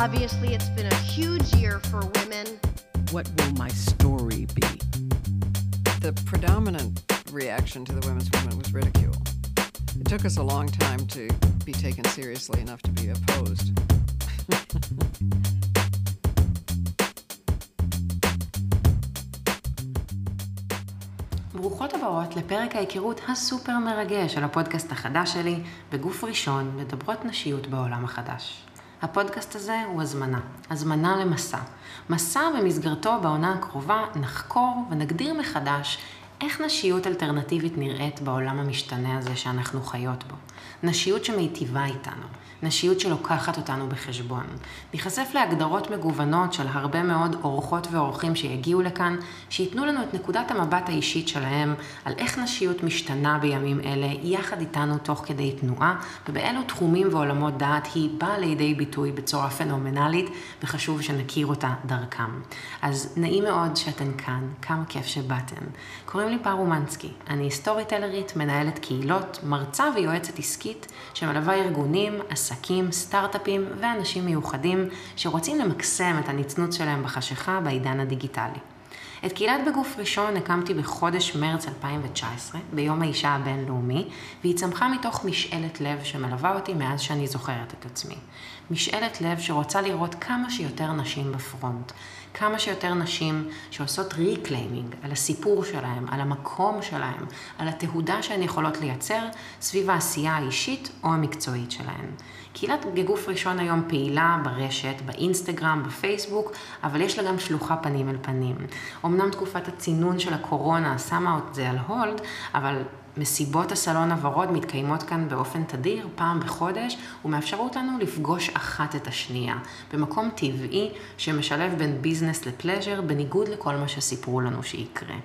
Obviously, it's been a huge year for women. What will my story be? The predominant reaction to the women's movement was ridicule. It took us a long time to be taken seriously enough to be opposed. ברוכות הבאות לפרק ההיכרות הסופר מרגש של הפודקאסט החדש שלי, בגוף ראשון, מדברות נשיות בעולם החדש. הפודקאסט הזה הוא הזמנה, הזמנה למסע. מסע במסגרתו בעונה הקרובה נחקור ונגדיר מחדש איך נשיות אלטרנטיבית נראית בעולם המשתנה הזה שאנחנו חיות בו. נשיות שמיטיבה איתנו, נשיות שלוקחת אותנו בחשבון. ניחשף להגדרות מגוונות של הרבה מאוד אורחות ואורחים שיגיעו לכאן, שייתנו לנו את נקודת המבט האישית שלהם על איך נשיות משתנה בימים אלה, יחד איתנו תוך כדי תנועה, ובאילו תחומים ועולמות דעת היא באה לידי ביטוי בצורה פנומנלית, וחשוב שנכיר אותה דרכם. אז נעים מאוד שאתן כאן, כמה כיף שבאתן. קוראים לי פאר אומנסקי, אני סטורי טלרית, מנהלת קהילות, מרצה ויועצת עסקית, שמלווה ארגונים, עסקים, סטארט-אפים ואנשים מיוחדים שרוצים למקסם את הנצנוץ שלהם בחשיכה בעידן הדיגיטלי. את קהילת בגוף ראשון הקמתי בחודש מרץ 2019, ביום האישה הבינלאומי, והיא צמחה מתוך משאלת לב שמלווה אותי מאז שאני זוכרת את עצמי. משאלת לב שרוצה לראות כמה שיותר נשים בפרונט. כמה שיותר נשים שעושות reclaiming על הסיפור שלהם, על המקום שלהם, על התהודה שהן יכולות לייצר סביב העשייה האישית או המקצועית שלהן. קהילת בגוף ראשון היום פעילה ברשת, באינסטגרם, בפייסבוק, אבל יש לה גם שלוחה פנים אל פנים. אמנם תקופת הצינון של הקורונה שמה את זה על הולד, אבל מסיבות הסלון הוורוד מתקיימות כאן באופן תדיר, פעם בחודש, ומאפשרות לנו לפגוש אחת את השנייה, במקום טבעי שמשלב בין ביזנס לפלז'ר, בניגוד לכל מה שסיפרו לנו שיקרה.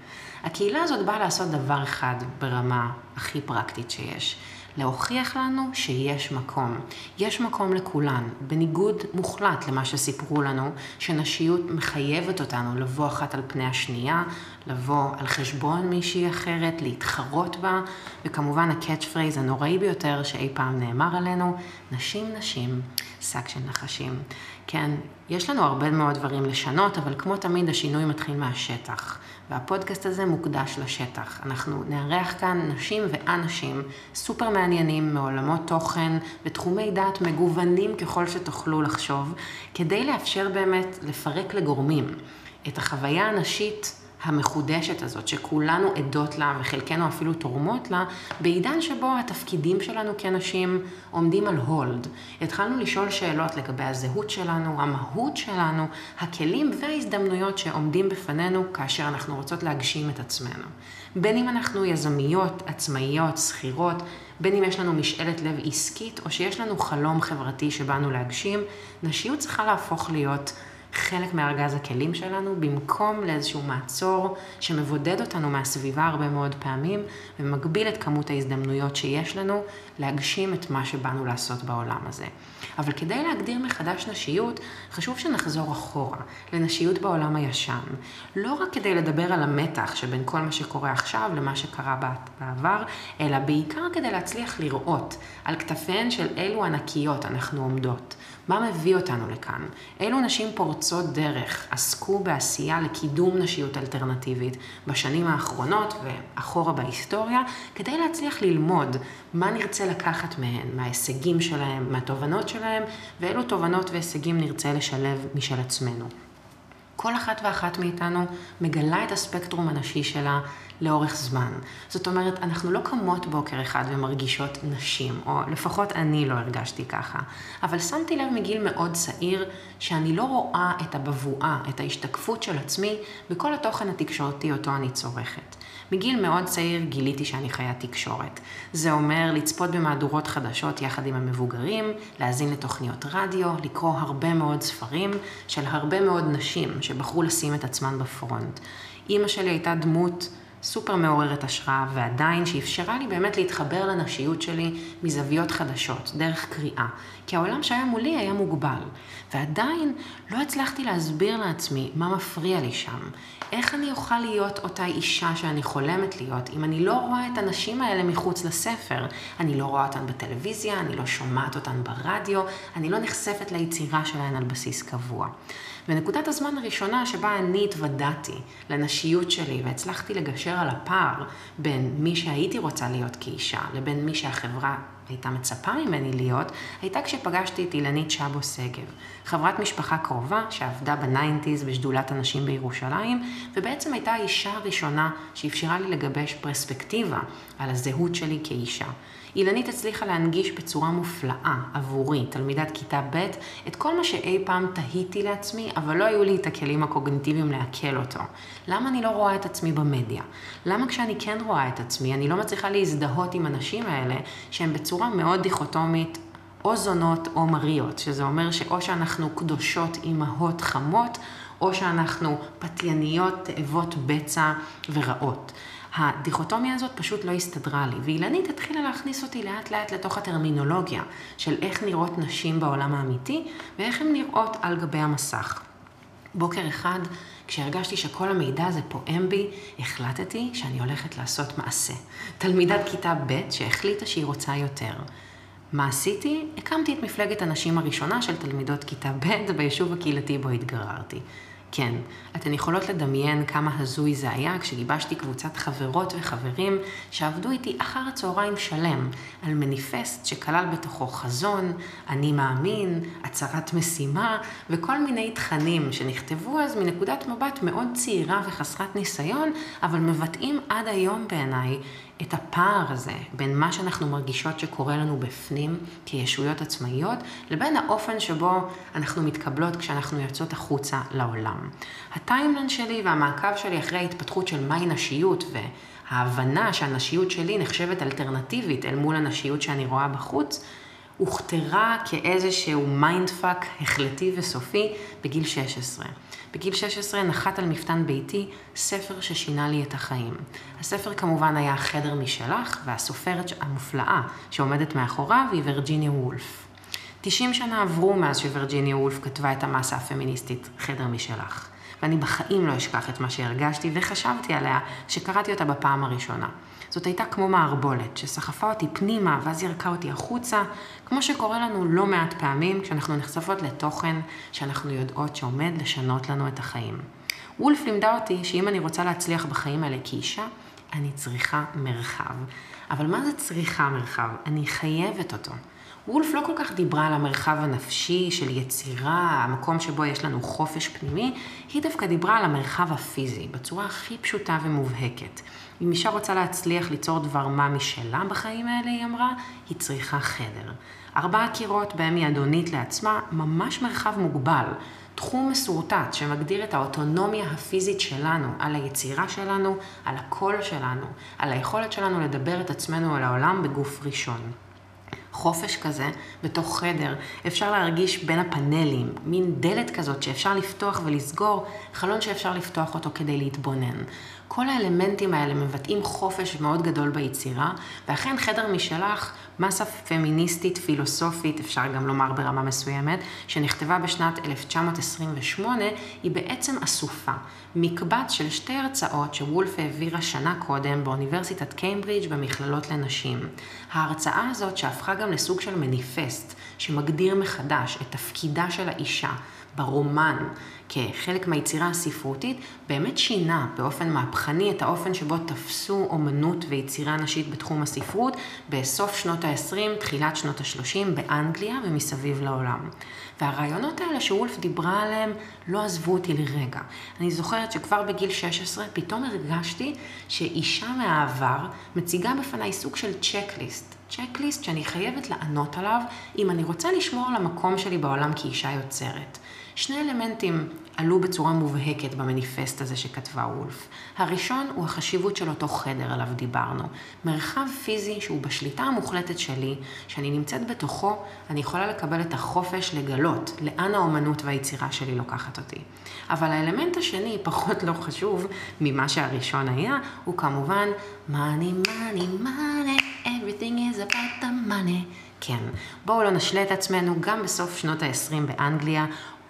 הקהילה הזאת באה לעשות דבר אחד ברמה הכי פרקטית שיש. להוכיח לנו שיש מקום. יש מקום לכולן, בניגוד מוחלט למה שסיפרו לנו, שנשיות מחייבת אותנו לבוא אחת על פני השנייה, לבוא על חשבון מישהי אחרת, להתחרות בה, וכמובן ה catchphrase הנוראי ביותר שאי פעם נאמר עלינו, נשים נשים, שק של נחשים. כן, יש לנו הרבה מאוד דברים לשנות, אבל כמו תמיד השינוי מתחיל מהשטח. והפודקאסט הזה מוקדש לשטח. אנחנו נארח כאן נשים ואנשים סופר מעניינים מעולמות תוכן ותחומי דעת מגוונים ככל שתוכלו לחשוב, כדי לאפשר באמת לפרק לגורמים את החוויה הנשית המחודשת הזאת, שכולנו עדות לה וחלקנו אפילו תורמות לה, בעידן שבו התפקידים שלנו כנשים עומדים על הולד. התחלנו לשאול שאלות לגבי הזהות שלנו, המהות שלנו, הכלים וההזדמנויות שעומדים בפנינו כאשר אנחנו רוצות להגשים את עצמנו. בין אם אנחנו יזמיות, עצמאיות, שכירות, בין אם יש לנו משאלת לב עסקית או שיש לנו חלום חברתי שבאנו להגשים, נשיות צריכה להפוך להיות חלק מארגז הכלים שלנו, במקום לאיזשהו מעצור שמבודד אותנו מהסביבה הרבה מאוד פעמים, ומגביל את כמות ההזדמנויות שיש לנו להגשים את מה שבאנו לעשות בעולם הזה. אבל כדי להגדיר מחדש נשיות, חשוב שנחזור אחורה, לנשיות בעולם הישן. לא רק כדי לדבר על המתח שבין כל מה שקורה עכשיו למה שקרה בעבר, אלא בעיקר כדי להצליח לראות על כתפיהן של אילו ענקיות אנחנו עומדות. מה מביא אותנו לכאן? אילו נשים פורצות דרך עסקו בעשייה לקידום נשיות אלטרנטיבית בשנים האחרונות ואחורה בהיסטוריה, כדי להצליח ללמוד מה נרצה לקחת מהן, מההישגים שלהם, מהתובנות שלהם, ואילו תובנות והישגים נרצה לשלב משל עצמנו. כל אחת ואחת מאיתנו מגלה את הספקטרום הנשי שלה לאורך זמן. זאת אומרת, אנחנו לא קמות בוקר אחד ומרגישות נשים, או לפחות אני לא הרגשתי ככה. אבל שמתי לב מגיל מאוד צעיר שאני לא רואה את הבבואה, את ההשתקפות של עצמי בכל התוכן התקשורתי אותו אני צורכת. מגיל מאוד צעיר גיליתי שאני חיית תקשורת. זה אומר לצפות במהדורות חדשות יחד עם המבוגרים, להאזין לתוכניות רדיו, לקרוא הרבה מאוד ספרים של הרבה מאוד נשים שבחרו לשים את עצמן בפרונט. אימא שלי הייתה דמות סופר מעוררת השראה, ועדיין שאפשרה לי באמת להתחבר לנשיות שלי מזוויות חדשות, דרך קריאה. כי העולם שהיה מולי היה מוגבל, ועדיין לא הצלחתי להסביר לעצמי מה מפריע לי שם. איך אני אוכל להיות אותה אישה שאני חולמת להיות, אם אני לא רואה את הנשים האלה מחוץ לספר? אני לא רואה אותן בטלוויזיה, אני לא שומעת אותן ברדיו, אני לא נחשפת ליצירה שלהן על בסיס קבוע. ונקודת הזמן הראשונה שבה אני התוודעתי לנשיות שלי והצלחתי לגשר על הפער בין מי שהייתי רוצה להיות כאישה לבין מי שהחברה הייתה מצפה ממני להיות, הייתה כשפגשתי את אילנית שבו שגב, חברת משפחה קרובה שעבדה בניינטיז בשדולת הנשים בירושלים, ובעצם הייתה האישה הראשונה שאפשרה לי לגבש פרספקטיבה על הזהות שלי כאישה. אילנית הצליחה להנגיש בצורה מופלאה עבורי, תלמידת כיתה ב', את כל מה שאי פעם תהיתי לעצמי, אבל לא היו לי את הכלים הקוגניטיביים לעכל אותו. למה אני לא רואה את עצמי במדיה? למה כשאני כן רואה את עצמי, אני לא מצליחה להזדהות עם הנשים האלה, שהן בצורה מאוד דיכוטומית או זונות או מריות, שזה אומר שאו שאנחנו קדושות אימהות חמות, או שאנחנו פתייניות, תאבות בצע ורעות. הדיכוטומיה הזאת פשוט לא הסתדרה לי, ואילנית התחילה להכניס אותי לאט לאט לתוך הטרמינולוגיה של איך נראות נשים בעולם האמיתי, ואיך הן נראות על גבי המסך. בוקר אחד, כשהרגשתי שכל המידע הזה פועם בי, החלטתי שאני הולכת לעשות מעשה. תלמידת כיתה ב' שהחליטה שהיא רוצה יותר. מה עשיתי? הקמתי את מפלגת הנשים הראשונה של תלמידות כיתה ב' ביישוב הקהילתי בו התגררתי. כן, אתן יכולות לדמיין כמה הזוי זה היה כשגיבשתי קבוצת חברות וחברים שעבדו איתי אחר הצהריים שלם על מניפסט שכלל בתוכו חזון, אני מאמין, הצהרת משימה וכל מיני תכנים שנכתבו אז מנקודת מבט מאוד צעירה וחסרת ניסיון, אבל מבטאים עד היום בעיניי את הפער הזה בין מה שאנחנו מרגישות שקורה לנו בפנים כישויות עצמאיות, לבין האופן שבו אנחנו מתקבלות כשאנחנו יוצאות החוצה לעולם. ה timeline שלי והמעקב שלי אחרי ההתפתחות של מהי נשיות וההבנה שהנשיות שלי נחשבת אלטרנטיבית אל מול הנשיות שאני רואה בחוץ, הוכתרה כאיזשהו mindfuck החלטי וסופי בגיל 16. בגיל 16 נחת על מפתן ביתי ספר ששינה לי את החיים. הספר כמובן היה חדר משלך, והסופרת המופלאה שעומדת מאחוריו היא וירג'יניה וולף. 90 שנה עברו מאז שווירג'יניה וולף כתבה את המסה הפמיניסטית חדר משלך. ואני בחיים לא אשכח את מה שהרגשתי וחשבתי עליה שקראתי אותה בפעם הראשונה. זאת הייתה כמו מערבולת, שסחפה אותי פנימה ואז ירקה אותי החוצה, כמו שקורה לנו לא מעט פעמים כשאנחנו נחשפות לתוכן שאנחנו יודעות שעומד לשנות לנו את החיים. וולף לימדה אותי שאם אני רוצה להצליח בחיים האלה כאישה, אני צריכה מרחב. אבל מה זה צריכה מרחב? אני חייבת אותו. וולף לא כל כך דיברה על המרחב הנפשי של יצירה, המקום שבו יש לנו חופש פנימי, היא דווקא דיברה על המרחב הפיזי, בצורה הכי פשוטה ומובהקת. אם אישה רוצה להצליח ליצור דבר מה משלה בחיים האלה, היא אמרה, היא צריכה חדר. ארבעה קירות בהם היא אדונית לעצמה, ממש מרחב מוגבל. תחום מסורטט שמגדיר את האוטונומיה הפיזית שלנו, על היצירה שלנו, על הקול שלנו, על היכולת שלנו לדבר את עצמנו על העולם בגוף ראשון. חופש כזה, בתוך חדר, אפשר להרגיש בין הפאנלים, מין דלת כזאת שאפשר לפתוח ולסגור, חלון שאפשר לפתוח אותו כדי להתבונן. כל האלמנטים האלה מבטאים חופש מאוד גדול ביצירה, ואכן חדר משלך, מסה פמיניסטית פילוסופית, אפשר גם לומר ברמה מסוימת, שנכתבה בשנת 1928, היא בעצם אסופה, מקבץ של שתי הרצאות שוולף העבירה שנה קודם באוניברסיטת קיימברידג' במכללות לנשים. ההרצאה הזאת שהפכה גם לסוג של מניפסט, שמגדיר מחדש את תפקידה של האישה ברומן, כחלק מהיצירה הספרותית, באמת שינה באופן מהפכני את האופן שבו תפסו אומנות ויצירה נשית בתחום הספרות בסוף שנות ה-20, תחילת שנות ה-30 באנגליה ומסביב לעולם. והרעיונות האלה שוולף דיברה עליהם לא עזבו אותי לרגע. אני זוכרת שכבר בגיל 16 פתאום הרגשתי שאישה מהעבר מציגה בפניי סוג של צ'קליסט. צ'קליסט שאני חייבת לענות עליו אם אני רוצה לשמור על המקום שלי בעולם כאישה יוצרת. שני אלמנטים עלו בצורה מובהקת במניפסט הזה שכתבה וולף. הראשון הוא החשיבות של אותו חדר עליו דיברנו. מרחב פיזי שהוא בשליטה המוחלטת שלי, שאני נמצאת בתוכו, אני יכולה לקבל את החופש לגלות לאן האומנות והיצירה שלי לוקחת אותי. אבל האלמנט השני, פחות לא חשוב ממה שהראשון היה, הוא כמובן money, money, money, everything is about the money. כן, בואו לא נשלה את עצמנו, גם בסוף שנות ה-20 באנגליה,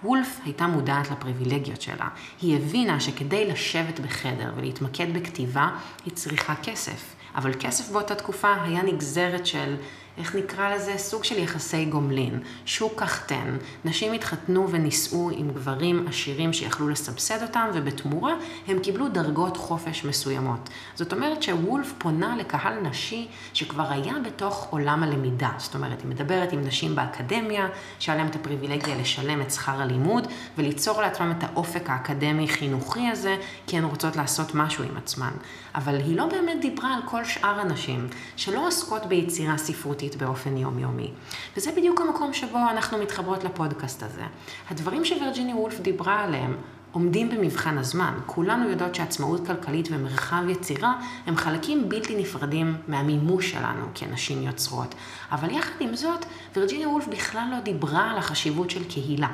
וולף הייתה מודעת לפריבילגיות שלה. היא הבינה שכדי לשבת בחדר ולהתמקד בכתיבה, היא צריכה כסף. אבל כסף באותה תקופה היה נגזרת של איך נקרא לזה? סוג של יחסי גומלין. שוק קחטן. נשים התחתנו ונישאו עם גברים עשירים שיכלו לסבסד אותם, ובתמורה הם קיבלו דרגות חופש מסוימות. זאת אומרת שוולף פונה לקהל נשי שכבר היה בתוך עולם הלמידה. זאת אומרת, היא מדברת עם נשים באקדמיה, שהיה להם את הפריבילגיה לשלם את שכר הלימוד, וליצור לעצמם את האופק האקדמי-חינוכי הזה, כי הן רוצות לעשות משהו עם עצמן. אבל היא לא באמת דיברה על כל שאר הנשים, שלא עוסקות ביצירה ספרותית. חברתית באופן יומיומי. וזה בדיוק המקום שבו אנחנו מתחברות לפודקאסט הזה. הדברים שווירג'יני וולף דיברה עליהם עומדים במבחן הזמן. כולנו יודעות שעצמאות כלכלית ומרחב יצירה הם חלקים בלתי נפרדים מהמימוש שלנו כנשים יוצרות. אבל יחד עם זאת, וירג'יני וולף בכלל לא דיברה על החשיבות של קהילה.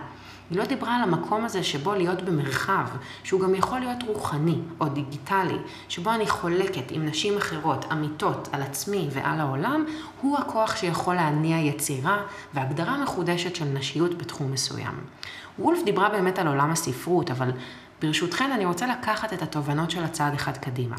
היא לא דיברה על המקום הזה שבו להיות במרחב, שהוא גם יכול להיות רוחני או דיגיטלי, שבו אני חולקת עם נשים אחרות, אמיתות, על עצמי ועל העולם, הוא הכוח שיכול להניע יצירה והגדרה מחודשת של נשיות בתחום מסוים. וולף דיברה באמת על עולם הספרות, אבל ברשותכן אני רוצה לקחת את התובנות של הצעד אחד קדימה.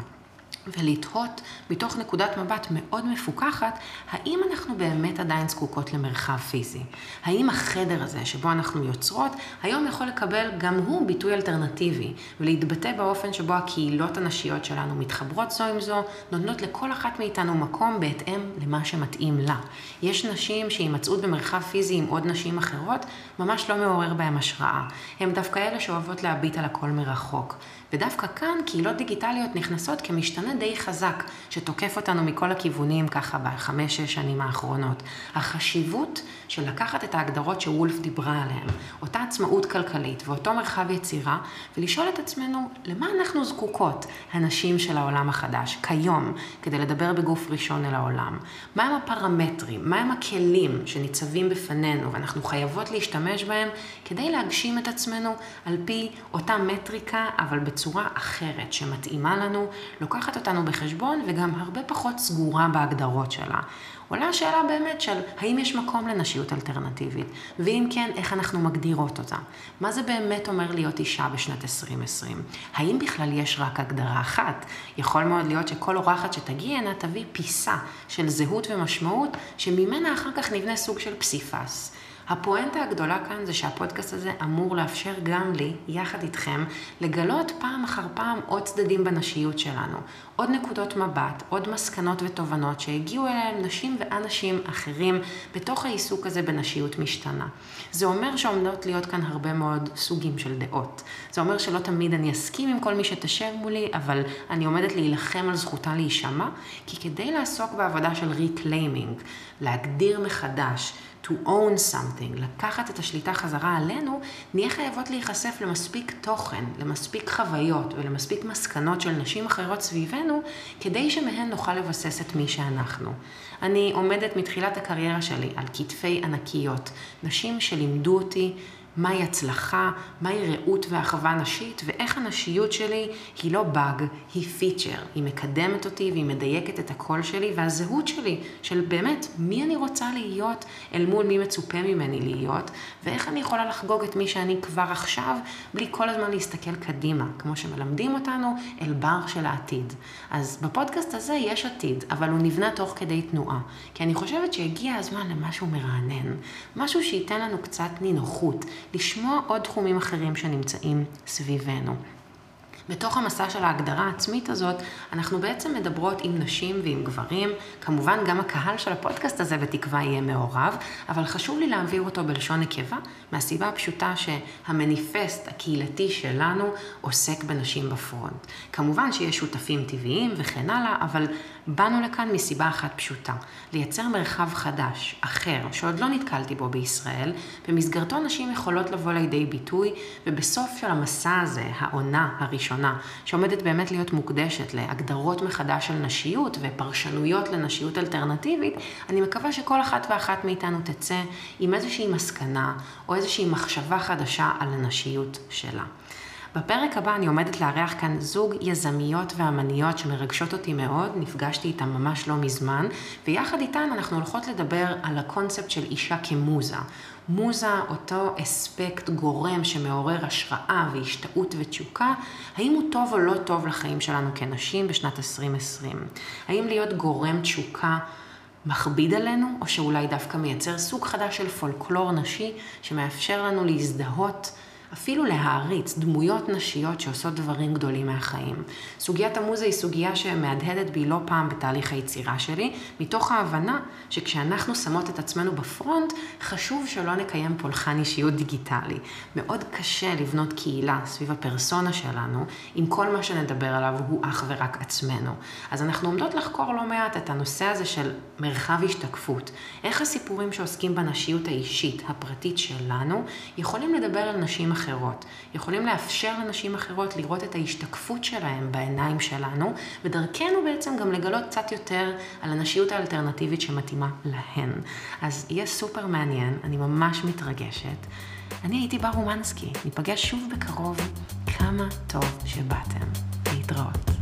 ולתהות מתוך נקודת מבט מאוד מפוקחת, האם אנחנו באמת עדיין זקוקות למרחב פיזי? האם החדר הזה שבו אנחנו יוצרות, היום יכול לקבל גם הוא ביטוי אלטרנטיבי, ולהתבטא באופן שבו הקהילות הנשיות שלנו מתחברות זו עם זו, נותנות לכל אחת מאיתנו מקום בהתאם למה שמתאים לה. יש נשים שהימצאות במרחב פיזי עם עוד נשים אחרות, ממש לא מעורר בהם השראה. הן דווקא אלה שאוהבות להביט על הכל מרחוק. ודווקא כאן קהילות דיגיטליות נכנסות כמשתנה די חזק, שתוקף אותנו מכל הכיוונים ככה בחמש-שש שנים האחרונות. החשיבות של לקחת את ההגדרות שוולף דיברה עליהן, אותה עצמאות כלכלית ואותו מרחב יצירה, ולשאול את עצמנו למה אנחנו זקוקות, הנשים של העולם החדש, כיום, כדי לדבר בגוף ראשון אל העולם. מהם הפרמטרים, מהם הכלים שניצבים בפנינו ואנחנו חייבות להשתמש בהם כדי להגשים את עצמנו על פי אותה מטריקה, אבל בצורה אחרת, שמתאימה לנו, לוקחת אותנו בחשבון וגם הרבה פחות סגורה בהגדרות שלה. עולה השאלה באמת של האם יש מקום לנשיות אלטרנטיבית, ואם כן, איך אנחנו מגדירות אותה. מה זה באמת אומר להיות אישה בשנת 2020? האם בכלל יש רק הגדרה אחת? יכול מאוד להיות שכל אורחת שתגיע תביא פיסה של זהות ומשמעות, שממנה אחר כך נבנה סוג של פסיפס. הפואנטה הגדולה כאן זה שהפודקאסט הזה אמור לאפשר גם לי, יחד איתכם, לגלות פעם אחר פעם עוד צדדים בנשיות שלנו, עוד נקודות מבט, עוד מסקנות ותובנות שהגיעו אליהם נשים ואנשים אחרים בתוך העיסוק הזה בנשיות משתנה. זה אומר שעומדות להיות כאן הרבה מאוד סוגים של דעות. זה אומר שלא תמיד אני אסכים עם כל מי שתשב מולי, אבל אני עומדת להילחם על זכותה להישמע, כי כדי לעסוק בעבודה של reclaiming, להגדיר מחדש, to own something, לקחת את השליטה חזרה עלינו, נהיה חייבות להיחשף למספיק תוכן, למספיק חוויות ולמספיק מסקנות של נשים אחרות סביבנו, כדי שמהן נוכל לבסס את מי שאנחנו. אני עומדת מתחילת הקריירה שלי על כתפי ענקיות, נשים שלימדו אותי מהי הצלחה, מהי רעות ואחווה נשית, ואיך הנשיות שלי היא לא באג, היא פיצ'ר. היא מקדמת אותי והיא מדייקת את הקול שלי והזהות שלי, של באמת מי אני רוצה להיות אל מול מי מצופה ממני להיות, ואיך אני יכולה לחגוג את מי שאני כבר עכשיו, בלי כל הזמן להסתכל קדימה, כמו שמלמדים אותנו אל בר של העתיד. אז בפודקאסט הזה יש עתיד, אבל הוא נבנה תוך כדי תנועה. כי אני חושבת שהגיע הזמן למשהו מרענן, משהו שייתן לנו קצת נינוחות. לשמוע עוד תחומים אחרים שנמצאים סביבנו. בתוך המסע של ההגדרה העצמית הזאת, אנחנו בעצם מדברות עם נשים ועם גברים. כמובן, גם הקהל של הפודקאסט הזה בתקווה יהיה מעורב, אבל חשוב לי להעביר אותו בלשון נקבה, מהסיבה הפשוטה שהמניפסט הקהילתי שלנו עוסק בנשים בפרונט. כמובן שיש שותפים טבעיים וכן הלאה, אבל באנו לכאן מסיבה אחת פשוטה, לייצר מרחב חדש, אחר, שעוד לא נתקלתי בו בישראל, במסגרתו נשים יכולות לבוא לידי ביטוי, ובסוף של המסע הזה, העונה הראשונה, שעומדת באמת להיות מוקדשת להגדרות מחדש של נשיות ופרשנויות לנשיות אלטרנטיבית, אני מקווה שכל אחת ואחת מאיתנו תצא עם איזושהי מסקנה או איזושהי מחשבה חדשה על הנשיות שלה. בפרק הבא אני עומדת לארח כאן זוג יזמיות ואמניות שמרגשות אותי מאוד, נפגשתי איתן ממש לא מזמן, ויחד איתן אנחנו הולכות לדבר על הקונספט של אישה כמוזה. מוזה, אותו אספקט גורם שמעורר השראה והשתאות ותשוקה, האם הוא טוב או לא טוב לחיים שלנו כנשים בשנת 2020? האם להיות גורם תשוקה מכביד עלינו, או שאולי דווקא מייצר סוג חדש של פולקלור נשי שמאפשר לנו להזדהות אפילו להעריץ דמויות נשיות שעושות דברים גדולים מהחיים. סוגיית המוזה היא סוגיה שמהדהדת בי לא פעם בתהליך היצירה שלי, מתוך ההבנה שכשאנחנו שמות את עצמנו בפרונט, חשוב שלא נקיים פולחן אישיות דיגיטלי. מאוד קשה לבנות קהילה סביב הפרסונה שלנו, אם כל מה שנדבר עליו הוא אך ורק עצמנו. אז אנחנו עומדות לחקור לא מעט את הנושא הזה של מרחב השתקפות. איך הסיפורים שעוסקים בנשיות האישית, הפרטית שלנו, יכולים לדבר על נשים אחרות. אחרות, יכולים לאפשר לנשים אחרות לראות את ההשתקפות שלהם בעיניים שלנו, ודרכנו בעצם גם לגלות קצת יותר על הנשיות האלטרנטיבית שמתאימה להן. אז יהיה סופר מעניין, אני ממש מתרגשת. אני הייתי בר אומנסקי, ניפגש שוב בקרוב. כמה טוב שבאתם. להתראות.